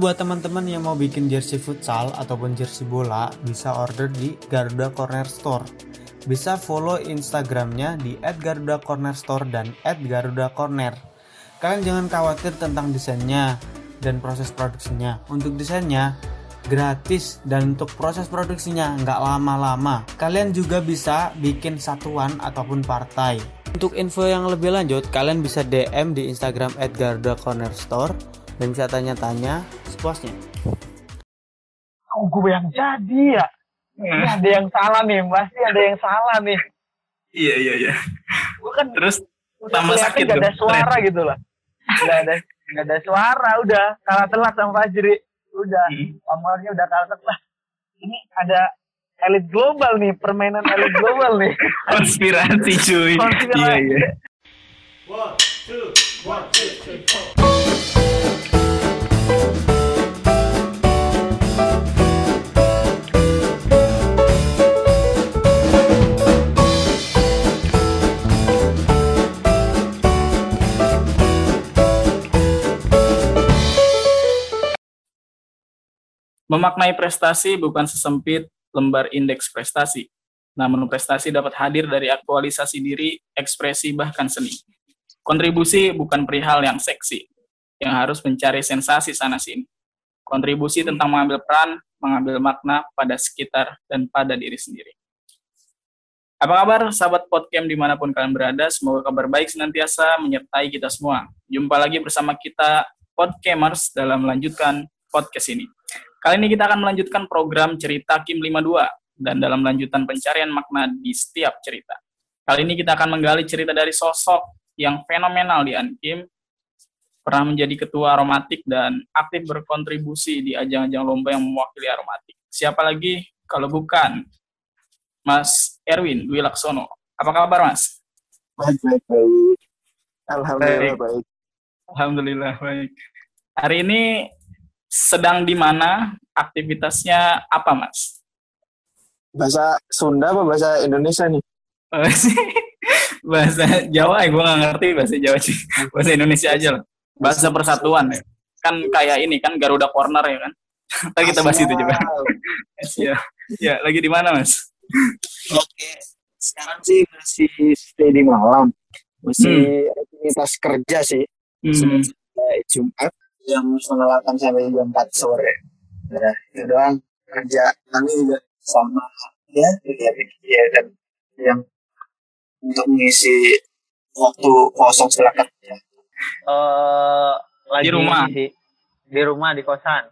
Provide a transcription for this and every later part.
Buat teman-teman yang mau bikin jersey futsal ataupun jersey bola, bisa order di Garuda Corner Store. Bisa follow Instagramnya di @garudacornerstore dan @garudacorner. Kalian jangan khawatir tentang desainnya dan proses produksinya. Untuk desainnya gratis dan untuk proses produksinya nggak lama-lama. Kalian juga bisa bikin satuan ataupun partai. Untuk info yang lebih lanjut, kalian bisa DM di Instagram @garudacornerstore dan bisa tanya-tanya sepuasnya. Oh, gue yang jadi ya. Ini ada yang salah nih, pasti ada yang salah nih. Iya iya iya. Gue kan Terus tambah sakit gak ada tuh. suara gitu lah. Gak ada, gak ada suara, udah kalah telak sama Fajri. Udah, Hmm. pamornya udah kalah telak. Lah, Ini ada elit global nih, permainan elit global nih. konspirasi cuy. Konspirasi. Iya iya. Memaknai prestasi bukan sesempit lembar indeks prestasi. Namun prestasi dapat hadir dari aktualisasi diri, ekspresi, bahkan seni. Kontribusi bukan perihal yang seksi, yang harus mencari sensasi sana-sini. Kontribusi tentang mengambil peran, mengambil makna pada sekitar dan pada diri sendiri. Apa kabar sahabat podcast di mana pun kalian berada? Semoga kabar baik senantiasa menyertai kita semua. Jumpa lagi bersama kita Podcamers dalam melanjutkan podcast ini. Kali ini kita akan melanjutkan program cerita Kim 52 dan dalam lanjutan pencarian makna di setiap cerita. Kali ini kita akan menggali cerita dari sosok yang fenomenal di Ankim, pernah menjadi ketua aromatik dan aktif berkontribusi di ajang-ajang lomba yang mewakili aromatik. Siapa lagi kalau bukan Mas Erwin Dwi Laksono. Apa kabar Mas? Baik, baik, baik. Alhamdulillah Baik. baik. Alhamdulillah baik. Hari ini sedang di mana? Aktivitasnya apa Mas? Bahasa Sunda apa bahasa Indonesia nih? Eh, bahasa Jawa ya gue gak ngerti bahasa Jawa sih bahasa Indonesia aja lah bahasa persatuan ya kan kayak ini kan Garuda Corner ya kan Ntar kita bahas itu juga ya ya lagi di mana mas Oke, sekarang sih masih stay di Malang. Masih aktivitas kerja sih. hmm. Jumat yang menolakan sampai jam 4 sore. Ya, itu doang kerja. Kami juga sama ya kegiatan-kegiatan yang untuk mengisi waktu kosong setelah kerja. Eh, lagi Di rumah? Di, di rumah, di kosan.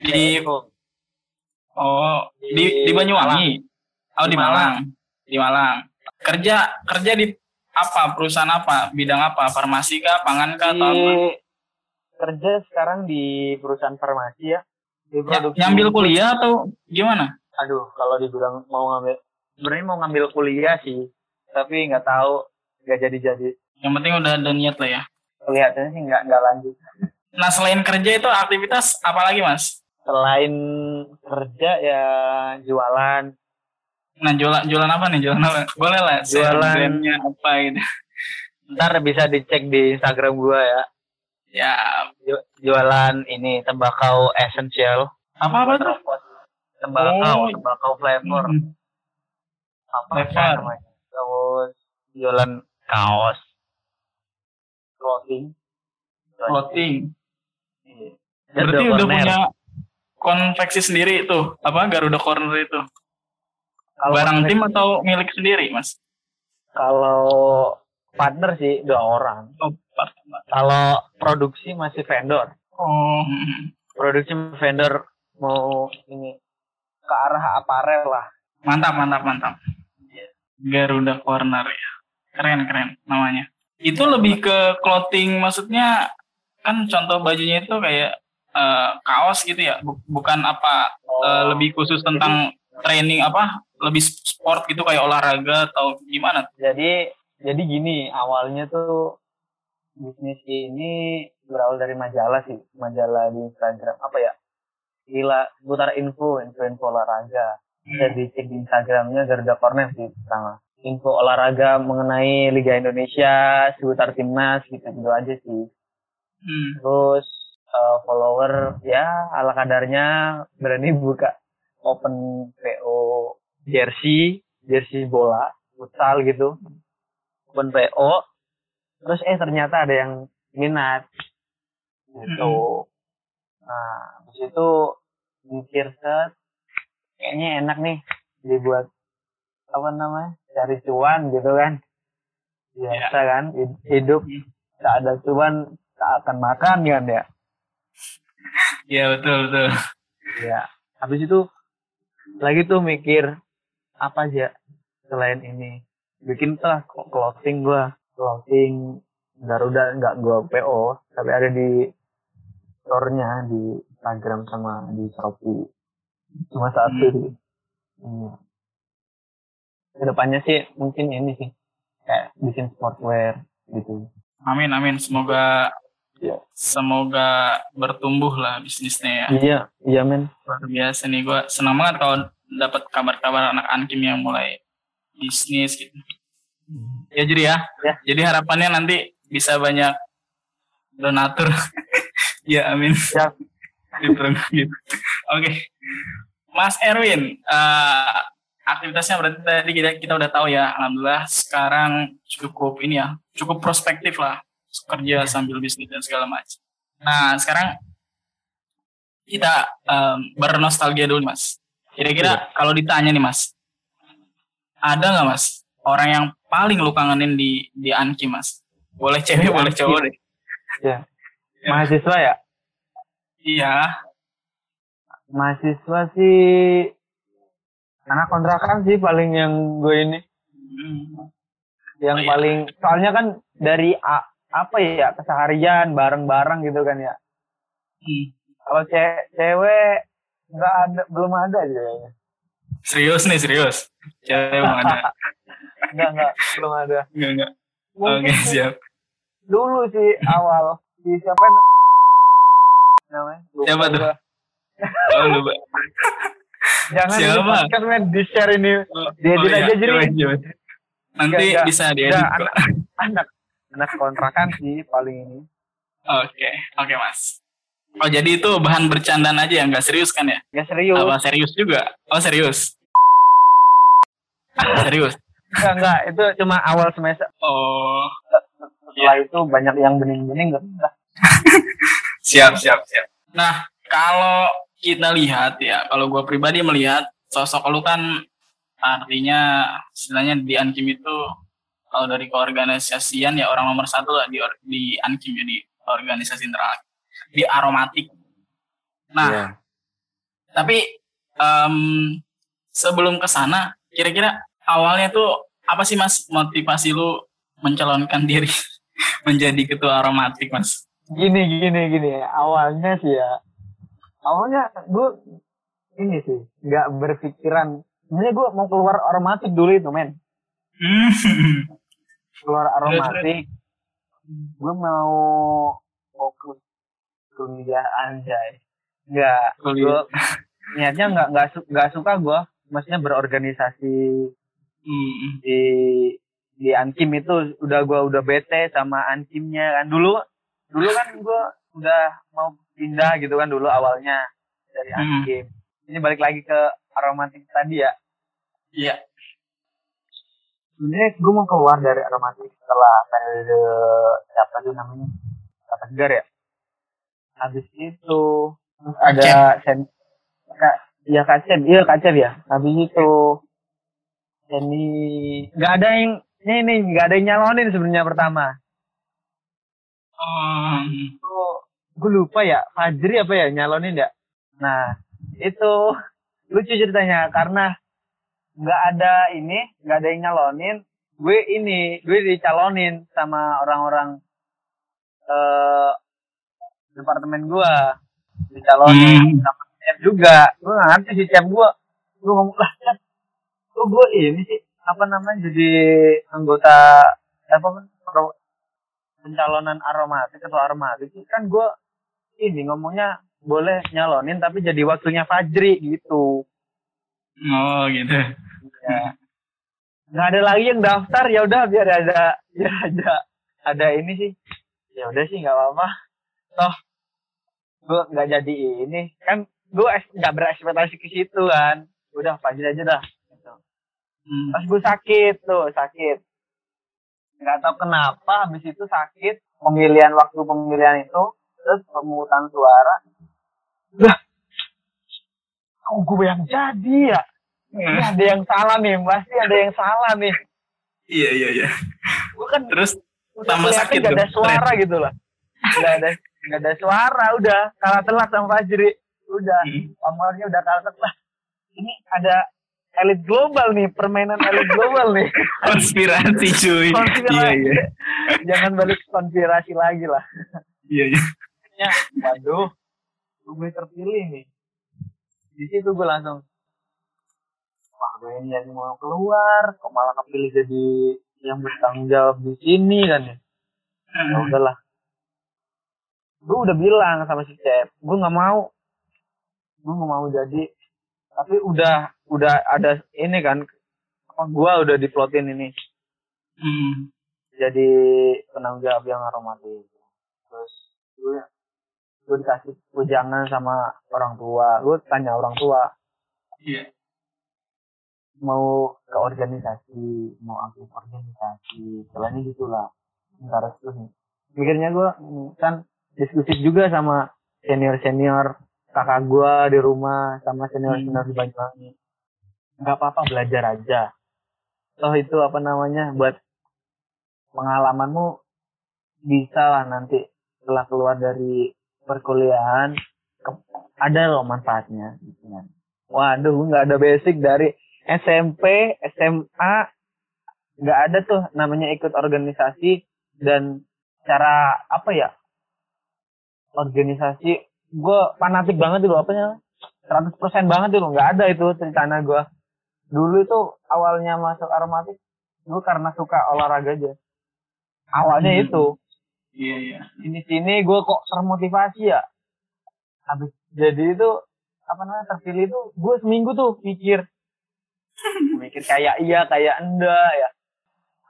di oh di di Banyuwangi? Oh di Di Malang. Malang. Di Malang. Kerja kerja di apa? Perusahaan apa? Bidang apa? Farmasi kah? Pangan kah? Atau apa? Kerja sekarang di perusahaan farmasi ya. Di Ya, nyambil kuliah atau gimana? Aduh, kalau dibilang mau ngambil, sebenarnya mau ngambil kuliah sih, tapi nggak tahu, nggak jadi-jadi. yang penting udah ada niat lah ya Kelihatannya sih nggak nggak lanjut. Nah selain kerja itu aktivitas apa lagi mas? Selain kerja ya jualan, Nah jualan jualan apa nih jualan apa? Boleh lah. Jualan- apa gitu. ntar bisa dicek di Instagram gua ya. Ya Ju- Jualan ini tembakau essential. apa apa tuh? Tembakau, Oh. tembakau flavor. Hmm. Apa Flavor. namanya? Terus jualan kaos, clothing. Clothing. Iya. Berarti udah Corner. punya konveksi sendiri itu apa Garuda Corner itu? Kalau Barang konveksi- tim atau milik sendiri mas? Kalau partner sih dua orang. Oh, partner. Kalau produksi masih vendor. oh hmm. Produksi vendor mau ini ke arah aparel lah. mantap mantap mantap. Garuda Corner ya. Keren keren namanya. Itu lebih ke clothing maksudnya kan contoh bajunya itu kayak eh, kaos gitu ya, Bu- bukan apa eh, lebih khusus tentang training apa lebih sport gitu kayak olahraga atau gimana? Jadi jadi gini awalnya tuh bisnis ini berawal dari majalah sih, majalah di Instagram apa ya? Gila, seputar info, info info olahraga. Bisa dicek di Instagramnya Garuda Corner sih pertama. Info olahraga mengenai Liga Indonesia, seputar timnas gitu gitu aja sih. Hmm. Terus eh, follower ya ala kadarnya berani buka open PO jersey jersey bola futsal gitu. Open PO terus eh ternyata ada yang minat. Gitu. Nah habis itu mikir set kayaknya enak nih dibuat apa namanya cari cuan gitu kan. Biasa kan hid- hidup tak ada cuan tak akan makan kan ya. Iya betul betul. ya habis itu lagi tuh mikir apa aja selain ini? Bikin lah clothing gua. Clothing Garuda nggak gua PO tapi ada di store-nya di Instagram sama di Shopee. Cuma satu. Iya. Ke depannya sih mungkin ini sih kayak bikin sportwear gitu. Amin amin. Semoga Iya. semoga bertumbuh lah bisnisnya ya. Iya, iya men. Luar biasa nih gue senang banget kalau dapat kabar-kabar anak ankim yang mulai bisnis gitu. Ya jadi ya. Ya. Jadi harapannya nanti bisa banyak donatur. ya amin. Siap. gitu, gitu. Oke. Mas Erwin, eh, aktivitasnya berarti tadi kita, kita udah tahu ya, alhamdulillah sekarang cukup ini ya, cukup prospektif lah kerja sambil bisnis dan segala macam. Nah sekarang kita em, bernostalgia dulu mas. Kira-kira kalau ditanya nih mas, ada nggak mas orang yang paling lu kangenin di di Anki mas? Boleh cewek, Di boleh cowok deh. Ya. Mahasiswa ya? Iya. Mahasiswa sih anak kontrakan sih paling yang gue ini Hmm. yang Oh, iya. paling soalnya kan dari a- apa ya keseharian bareng-bareng gitu kan ya. Hmm. Kalau ce- cewek nggak ada belum ada aja kayaknya. Serius nih serius. Cewek belum ada. Enggak enggak belum ada. Enggak enggak. Mungkin Oke siap. dulu sih awal si siapa namanya? namanya Lupa Siapa tuh? gua. Oh, lupa. jangan Siapa? di men di share ini Diedit aja, jadi. coba, coba. Nanti enggak. bisa Enggak, kok. anak, anak anak kontrakan sih paling ini Oke, oke mas. Oh jadi itu bahan bercandaan aja ya, nggak serius kan ya? nggak serius Apa serius juga? Oh serius. serius. enggak enggak itu cuma awal semester Oh, setelah itu banyak yang bening-bening enggak enggak siap, siap, siap. Nah, kalau kita lihat ya, kalau gue pribadi melihat sosok lu kan artinya istilahnya di Ankim itu kalau dari keorganisasian ya orang nomor satu lah di di Ankim ya di organisasi internal di aromatik. Nah, Iya. tapi em, sebelum ke sana, kira-kira awalnya tuh apa sih mas motivasi lu mencalonkan diri menjadi ketua aromatik mas? gini gini gini awalnya sih ya awalnya gue ini sih nggak berpikiran. Sebenarnya gue mau keluar aromatik dulu itu men. Keluar aromatik. Gue mau fokus kuliah anjay nggak gue niatnya nggak nggak su- nggak suka gue maksudnya berorganisasi Hmm. di di Ankim itu udah gua udah bete sama Ankimnya kan. Dulu dulu kan gua udah mau pindah gitu kan dulu awalnya dari Hmm. Ankim ini balik lagi ke aromatik tadi ya? Iya. sebenarnya gue mau keluar dari aromatik setelah periode siapa tuh namanya? Kata segar ya? Habis itu terus ada sen kak ya kacep. Iya kacep ya? Habis itu ini nggak ada yang ini nih nggak ada yang nyalonin sebenarnya pertama. Oh, itu gue lupa ya Fajri apa ya nyalonin ya? Nah itu lucu ceritanya karena nggak ada ini nggak ada yang nyalonin. Gue ini gue dicalonin sama orang-orang eh departemen gue dicalonin Hmm. sama chef juga. Gue nggak ngerti si chef gue gue ngomong lah chef kok gue ini sih apa namanya jadi anggota apa pencalonan aromatik atau aromatik sih? Kan gue ini ngomongnya boleh nyalonin tapi jadi waktunya Fajri gitu. Oh gitu. ya nggak ada lagi yang daftar ya udah biar ada biar ada ada ini sih. Ya udah sih nggak apa-apa. Toh gue nggak jadi ini. Kan gue nggak berekspektasi ke situ kan. Udah Fajri aja dah. Gitu. Hmm. pas gue sakit tuh sakit. Nggak tahu kenapa habis itu sakit. Pemilihan waktu pemilihan itu terus pemungutan suara. Lah. Kok gue yang jadi ya? Ini ada yang salah nih pasti ada yang salah nih. Iya iya iya. gue kan Terus tambah sakit gak ada suara gitu lah nggak ada nggak ada suara udah. Kalah telat sama Fajri. Udah. Hmm. pamornya udah kalah telat ini ada elit global nih permainan elit global nih. Konspirasi cuy. Konspirasi. Iya iya. jangan balik konspirasi lagi lah. Iya iya. Ya waduh gue terpilih nih. Di situ gue langsung wah gue ini jadi mau keluar kok malah kepilih jadi yang bertanggung jawab di sini kan ya. Ya udahlah. Gue udah bilang sama si Cep gue nggak mau. Gue nggak mau jadi. Tapi udah udah ada ini kan apa gue udah diplotin ini. Hmm. jadi penanggung jawab yang aromatis terus gue gue dikasih ujangan sama orang tua. Gue tanya orang tua. Iya. mau ke organisasi mau aktif organisasi selainnya gitulah. Ntar restu nih. Mikirnya gue kan diskusi juga sama senior senior kakak gue di rumah sama senior senior di Banyuwangi. Nggak apa-apa belajar aja. Toh itu apa namanya buat pengalamanmu bisa lah nanti setelah keluar dari perkuliahan ke- ada loh manfaatnya. Gitu kan. Waduh, nggak ada basic dari SMP, SMA, nggak ada tuh namanya ikut organisasi dan cara apa ya? Organisasi. Gue fanatik banget dulu apanya 100% banget dulu nggak ada itu ceritanya gue dulu itu awalnya masuk aromatik gue karena suka olahraga aja. Awalnya Hmm. itu Iya iya. ini sini gue kok termotivasi ya? Habis jadi itu apa namanya terpilih itu gue seminggu tuh mikir. Mikir kayak iya kayak enggak ya.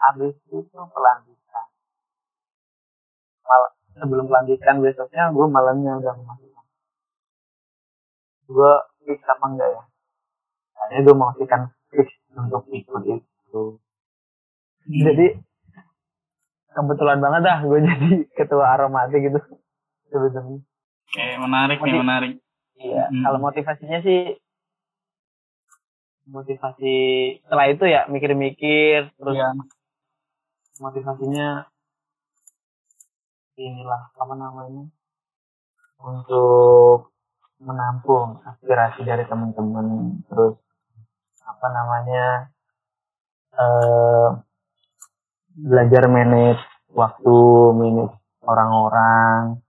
Habis itu pelantikan Mal sebelum pelantikan besoknya gue malamnya udah memastikan gue fix apa enggak ya? Kayaknya gue memastikan fix untuk ikut itu. Jadi kebetulan banget dah gue jadi ketua aromatik gitu sebetulnya Oke, menarik nih, Motiv- menarik. Iya, Hmm. kalau motivasinya sih motivasi setelah itu ya mikir-mikir terus Iya. motivasinya inilah apa namanya untuk menampung aspirasi dari teman-teman terus apa namanya eh belajar manage waktu manage orang-orang.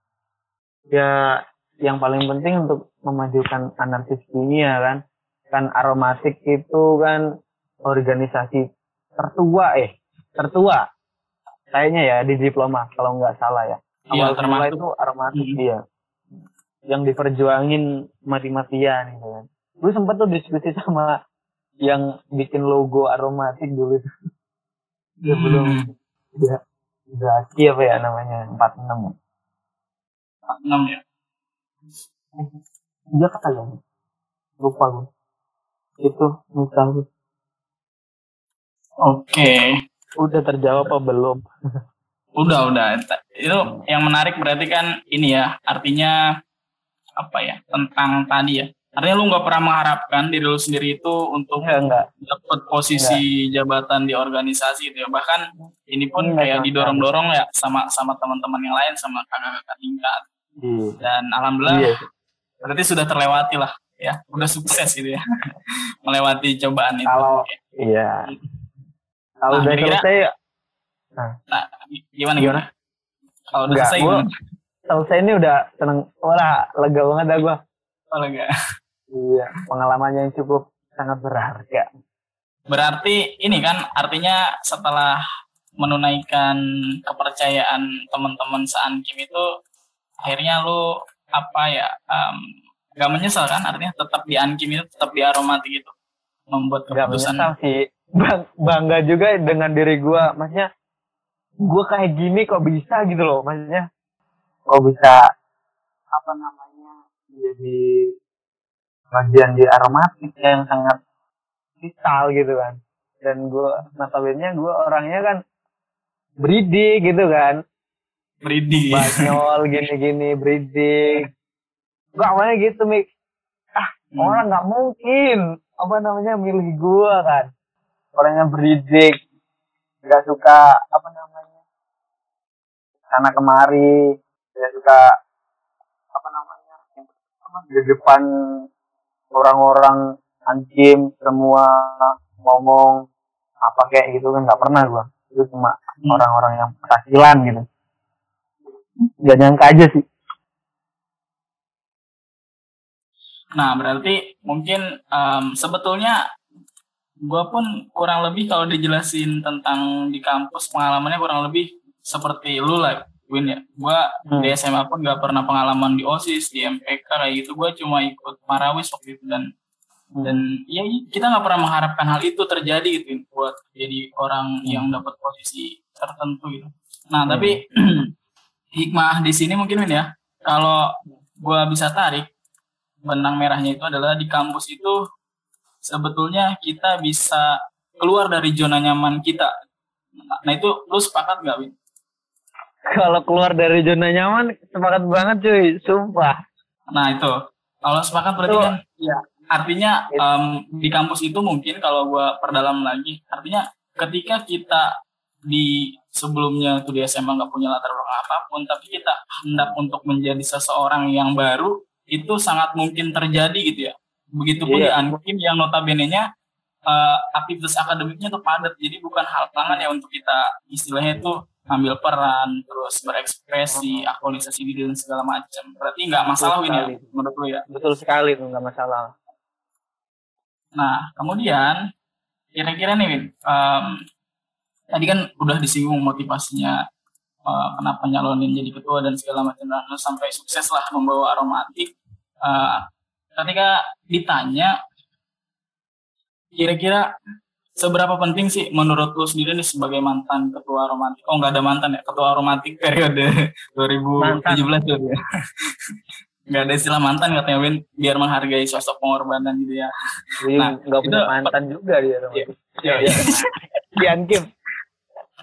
Ya yang paling penting untuk memajukan anarkis kimia kan. Kan aromatik itu kan organisasi tertua eh tertua. Kayaknya ya di diploma kalau nggak salah ya. Iya, awal semula termasuk. itu aromatik Mhm. dia yang diperjuangin mati-matian gitu kan. Gue sempet tuh diskusi sama yang bikin logo aromatik dulu sebelum Hmm. udah udah apa ya namanya 46 ya enam ya. Iya kayaknya. Lupa gue. Itu misal. Oke. Udah terjawab apa belum? Udah, udah. Itu yang menarik berarti kan ini ya, artinya apa ya, tentang tadi ya. Artinya lu nggak pernah mengharapkan diri lu sendiri itu untuk Enggak, enggak. dapat posisi jabatan di organisasi gitu ya. Bahkan ini pun Enggak, kayak didorong-dorong ya sama sama teman-teman yang lain, sama kakak-kakak tingkat. Iya. Dan alhamdulillah Iya. berarti sudah terlewati lah ya, udah sukses gitu ya. Melewati cobaan itu. Kalau iya. Kalau Nah, udah kira-kira- selesai, Nah, gimana gimana? Kalau udah Enggak, selesai gua- gimana? selesai ini udah seneng. Wah, lega banget dah gue. Kalau enggak. Iya. Pengalaman yang cukup sangat berharga. Berarti ini kan artinya setelah menunaikan kepercayaan teman-teman seankim itu akhirnya lu apa ya um, gak menyesal kan artinya tetap di ankim itu tetap di aromatik itu membuat Gak keputusan menyesal sih. Bang- bangga juga dengan diri gue. Maksudnya, gue kayak gini kok bisa gitu loh. Maksudnya, kok bisa apa namanya jadi bagian di aromatik yang sangat vital gitu kan. Dan gue notabene gue orangnya kan breeding gitu kan. Bridi. banyol gini-gini breeding gue awalnya gitu mik. Ah Hmm. orang nggak mungkin apa namanya milih gue kan. Orangnya breeding nggak suka apa namanya sana kemari nggak suka apa namanya apa di depan orang-orang anjing semua ngomong apa kayak gitu kan nggak pernah gua. Itu cuma Hmm. orang-orang yang berhasilan gitu. Gak nyangka aja sih. Nah, berarti mungkin em, sebetulnya gue pun kurang lebih kalau dijelasin tentang di kampus pengalamannya kurang lebih seperti lu lah, Win ya. Gue Hmm. di SMA pun gak pernah pengalaman di OSIS, di MPK kayak gitu. Gue cuma ikut Marawis waktu itu dan dan ya kita nggak pernah mengharapkan hal itu terjadi gitu buat jadi orang yang dapat posisi tertentu gitu. Nah, tapi hikmah di sini mungkin Win ya, kalau gue bisa tarik benang merahnya itu adalah di kampus itu sebetulnya kita bisa keluar dari zona nyaman kita. Nah itu lu sepakat nggak Win? kalau keluar dari zona nyaman sepakat banget cuy. Sumpah. Nah itu. Kalau sepakat berarti Itu- kan ya artinya em, di kampus itu mungkin kalau gua perdalam lagi artinya ketika kita di sebelumnya itu di SMA nggak punya latar belakang apa pun tapi kita hendak untuk menjadi seseorang yang baru itu sangat mungkin terjadi gitu ya. Begitupun Iya. di Ankim yang notabene-nya eh, aktivitas akademiknya tuh padat. Jadi bukan halangan ya untuk kita istilahnya itu ambil peran terus berekspresi aktualisasi diri dan segala macam. Berarti nggak masalah Win ya menurut lu ya? Betul sekali tuh nggak masalah. Nah, kemudian kira-kira nih, Win, em, tadi kan udah disinggung motivasinya eh, kenapa nyalonin jadi ketua dan segala macam dan sampai sukses lah membawa aromatik. Eh, ketika ditanya, kira-kira seberapa penting sih menurut lu sendiri nih sebagai mantan ketua aromatik? Oh, nggak ada mantan ya, ketua aromatik periode 2017 tuh ya. Nggak ada istilah mantan katanya Win, biar menghargai sosok pengorbanan gitu ya. Jadi Nah, nggak punya itu- mantan juga dia Iya. Iya, Iya. di Ankim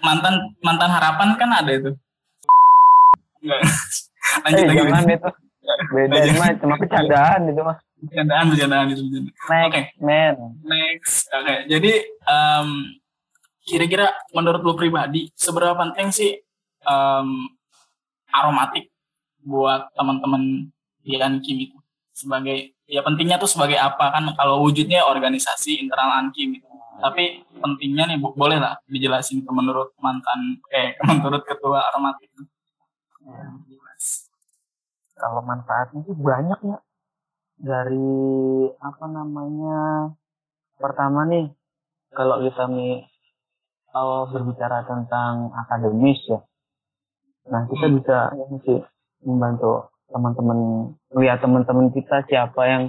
mantan mantan harapan kan ada itu. Enggak. Lanjut eh lagi. jangan itu beda mah cuma bercandaan itu mah Bercandaan, bercandaan itu. bercandaan. Oke. man Next. Oke. Jadi em, kira-kira menurut lu pribadi seberapa penting sih em, aromatik buat teman-teman di Ankim itu sebagai ya pentingnya tuh sebagai apa kan kalau wujudnya organisasi internal Ankim gitu. Tapi pentingnya nih boleh lah dijelasin ke menurut mantan eh menurut ketua aromatik. Jelas. kalau manfaatnya sih banyak ya dari apa namanya pertama nih kalau kita nih kalau berbicara tentang akademis ya nah kita Hmm. bisa sih membantu teman-teman lihat teman-teman kita siapa yang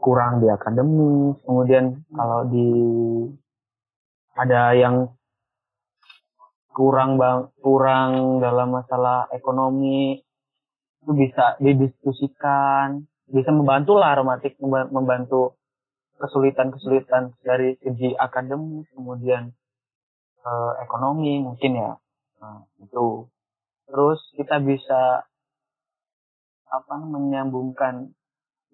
kurang di akademis kemudian kalau di ada yang kurang bang kurang dalam masalah ekonomi itu bisa didiskusikan bisa membantu lah aromatik memba- membantu kesulitan-kesulitan dari segi akademis kemudian eh, ekonomi mungkin ya. Nah, itu. Terus kita bisa apa menyambungkan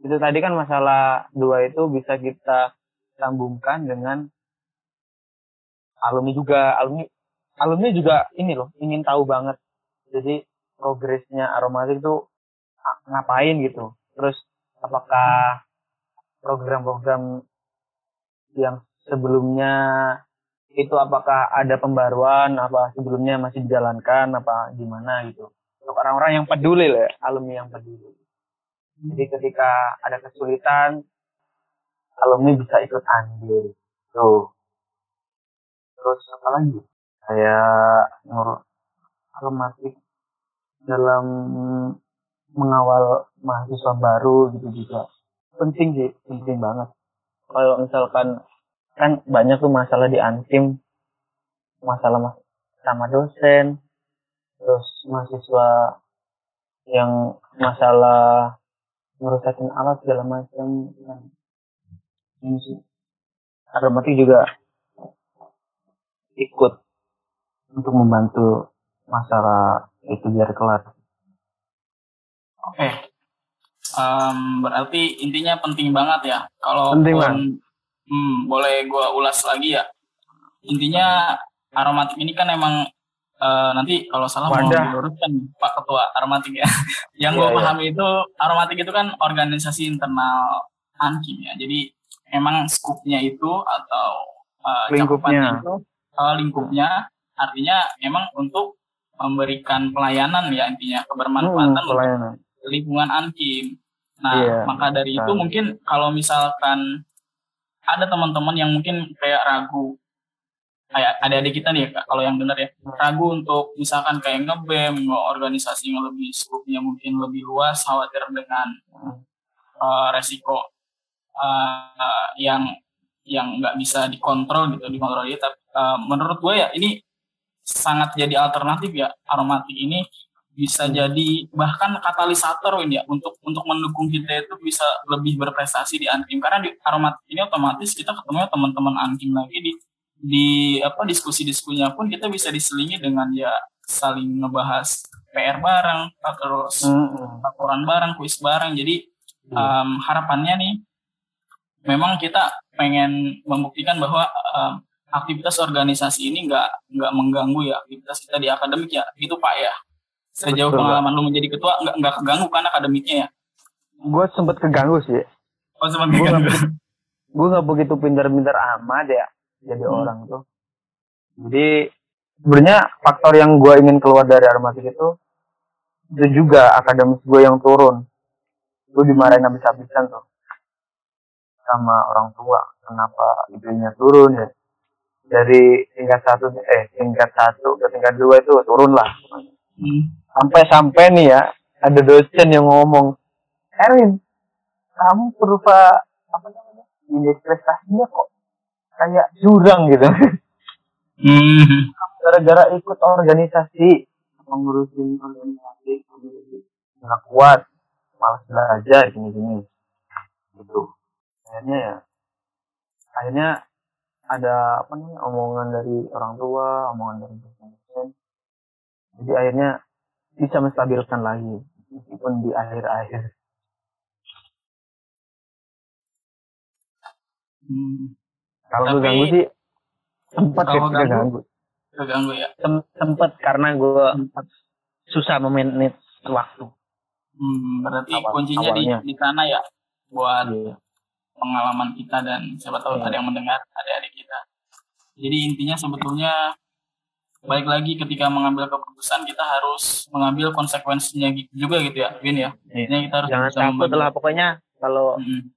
itu tadi kan masalah dua itu bisa kita sambungkan dengan alumni juga. Alumni alumni juga ini loh ingin tahu banget. Jadi progresnya aromatik itu ngapain gitu terus apakah program-program yang sebelumnya itu apakah ada pembaruan apa sebelumnya masih dijalankan apa gimana gitu? Untuk orang-orang yang peduli lah ya, alumni yang peduli. Jadi ketika ada kesulitan alumni bisa ikut andil. Tuh. Terus apa lagi? Kayak nur aromatik dalam mengawal mahasiswa baru gitu juga. Penting sih penting banget. Kalau misalkan kan banyak tuh masalah di antim masalah mas sama dosen. Terus mahasiswa yang masalah ngerusakin alat segala macam. Kan ini sih. Juga ikut untuk membantu masalah itu biar kelar Oke. Em, berarti intinya penting banget ya. Kalau Penting, hmm, boleh gua ulas lagi ya. Intinya aromatik ini kan emang eh, nanti kalau salah mau Wadah. diluruskan Pak Ketua aromatik ya. Yang gue iya. pahami itu aromatik itu kan organisasi internal Ankim ya. Jadi emang skupnya itu atau eh, Lingkupnya. cakupannya itu eh, lingkupnya artinya memang untuk memberikan pelayanan ya intinya kebermanfaatan Hmm, pelayanan lingkungan Ankim. Nah, Iya, maka dari itu betul. mungkin kalau misalkan ada teman-teman yang mungkin kayak ragu, kayak adik-adik kita nih, Kak, kalau yang benar ya, ragu untuk misalkan kayak ngebem, organisasi yang lebih skupnya mungkin lebih luas, khawatir dengan uh, resiko uh, yang yang nggak bisa dikontrol gitu, dikontrol gitu. Tapi uh, menurut gue ya ini sangat jadi alternatif ya aromatik ini bisa jadi bahkan katalisator ini ya untuk untuk mendukung kita itu bisa lebih berprestasi di Ankim. Karena di aromatik ini otomatis kita ketemu teman-teman Ankim lagi di di apa diskusi-diskusinya pun kita bisa diselingi dengan ya saling ngebahas PR bareng terus Hmm, laporan bareng kuis bareng. Jadi em, harapannya nih memang kita pengen membuktikan bahwa em, aktivitas organisasi ini nggak nggak mengganggu ya aktivitas kita di akademik ya. Gitu pak ya sejauh Betul, pengalaman lu menjadi ketua nggak nggak keganggu kan akademiknya ya? Gue sempet keganggu sih. Oh sempat gue keganggu. gue nggak begitu pintar-pintar amat ya jadi Hmm. orang tuh. Jadi sebenarnya faktor yang gue ingin keluar dari aromatik itu itu juga akademis gue yang turun. Gue dimarahin habis-habisan tuh. Sama orang tua kenapa idenya turun ya. Dari tingkat satu eh tingkat satu ke tingkat dua itu turun lah. Sampai-sampai nih ya ada dosen yang ngomong Erwin kamu berupa apa namanya indeks prestasinya kok kayak jurang gitu. Hmm. gara-gara ikut organisasi mengurusin organisasi nggak kuat malas belajar gini-gini. Gitu. Akhirnya ya akhirnya ada apa nih omongan dari orang tua omongan dari dosen jadi akhirnya bisa menstabilkan lagi meskipun di akhir-akhir Hmm. kalau Tapi- keganggu sih sempat Kalau ya keganggu keganggu ya Sem- sempat karena gue susah memanage waktu hmm, berarti Awal- kuncinya di awalnya. di sana ya buat Iya. pengalaman kita dan siapa tahu Iya. ada yang mendengar adik-adik kita. Jadi intinya sebetulnya balik lagi ketika mengambil keputusan kita harus mengambil konsekuensinya gitu juga gitu ya, Win ya. Iya. Intinya kita harus jangan takut lah pokoknya kalau Mm-mm.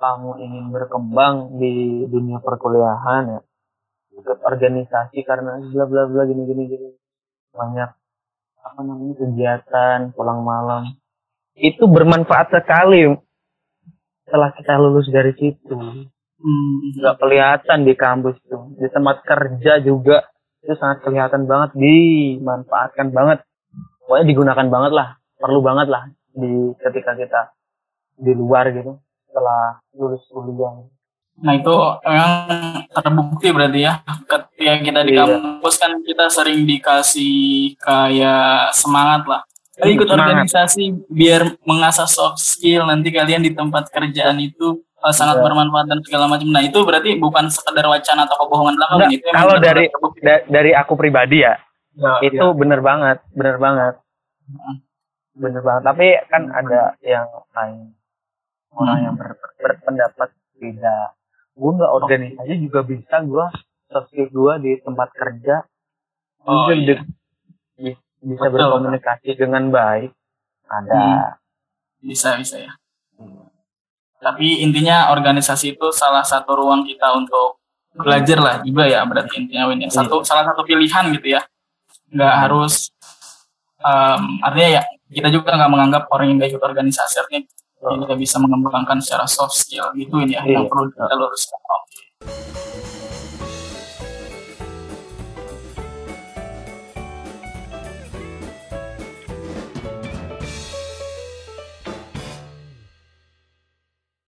kamu ingin berkembang di dunia perkuliahan ya ikut organisasi karena bla bla bla gini gini gini banyak apa namanya kegiatan pulang malam itu bermanfaat sekali setelah kita lulus dari situ Hmm, nggak kelihatan di kampus tuh di tempat kerja juga itu sangat kelihatan banget dimanfaatkan banget pokoknya digunakan banget lah perlu banget lah di ketika kita di luar gitu setelah lulus kuliah Nah itu memang terbukti berarti ya. Ketika kita di Iya. kampus kan kita sering dikasih kayak semangat lah. Ayo ikut Semangat. organisasi biar mengasah soft skill nanti kalian di tempat kerjaan itu uh, sangat Iya. bermanfaat dan segala macam. Nah itu berarti bukan sekedar wacana atau kebohongan belaka. Enggak, itu emang kalau dari-. Da- dari aku pribadi ya Ya, itu bener banget bener banget bener banget tapi kan ada yang lain orang Hmm. yang ber- berpendapat beda gue nggak organisasi juga bisa gue sosial gue di tempat kerja Oh, iya. bisa Betul. berkomunikasi dengan baik ada bisa bisa ya. Tapi intinya organisasi itu salah satu ruang kita untuk belajar lah juga ya berarti intinya Win ya. Satu salah satu pilihan gitu ya. Nggak harus em, artinya ya kita juga nggak menganggap orang yang nggak ikut organisasi artinya Oh. tidak bisa mengembangkan secara soft skill gitu ini ya yang Iya. perlu kita luruskan.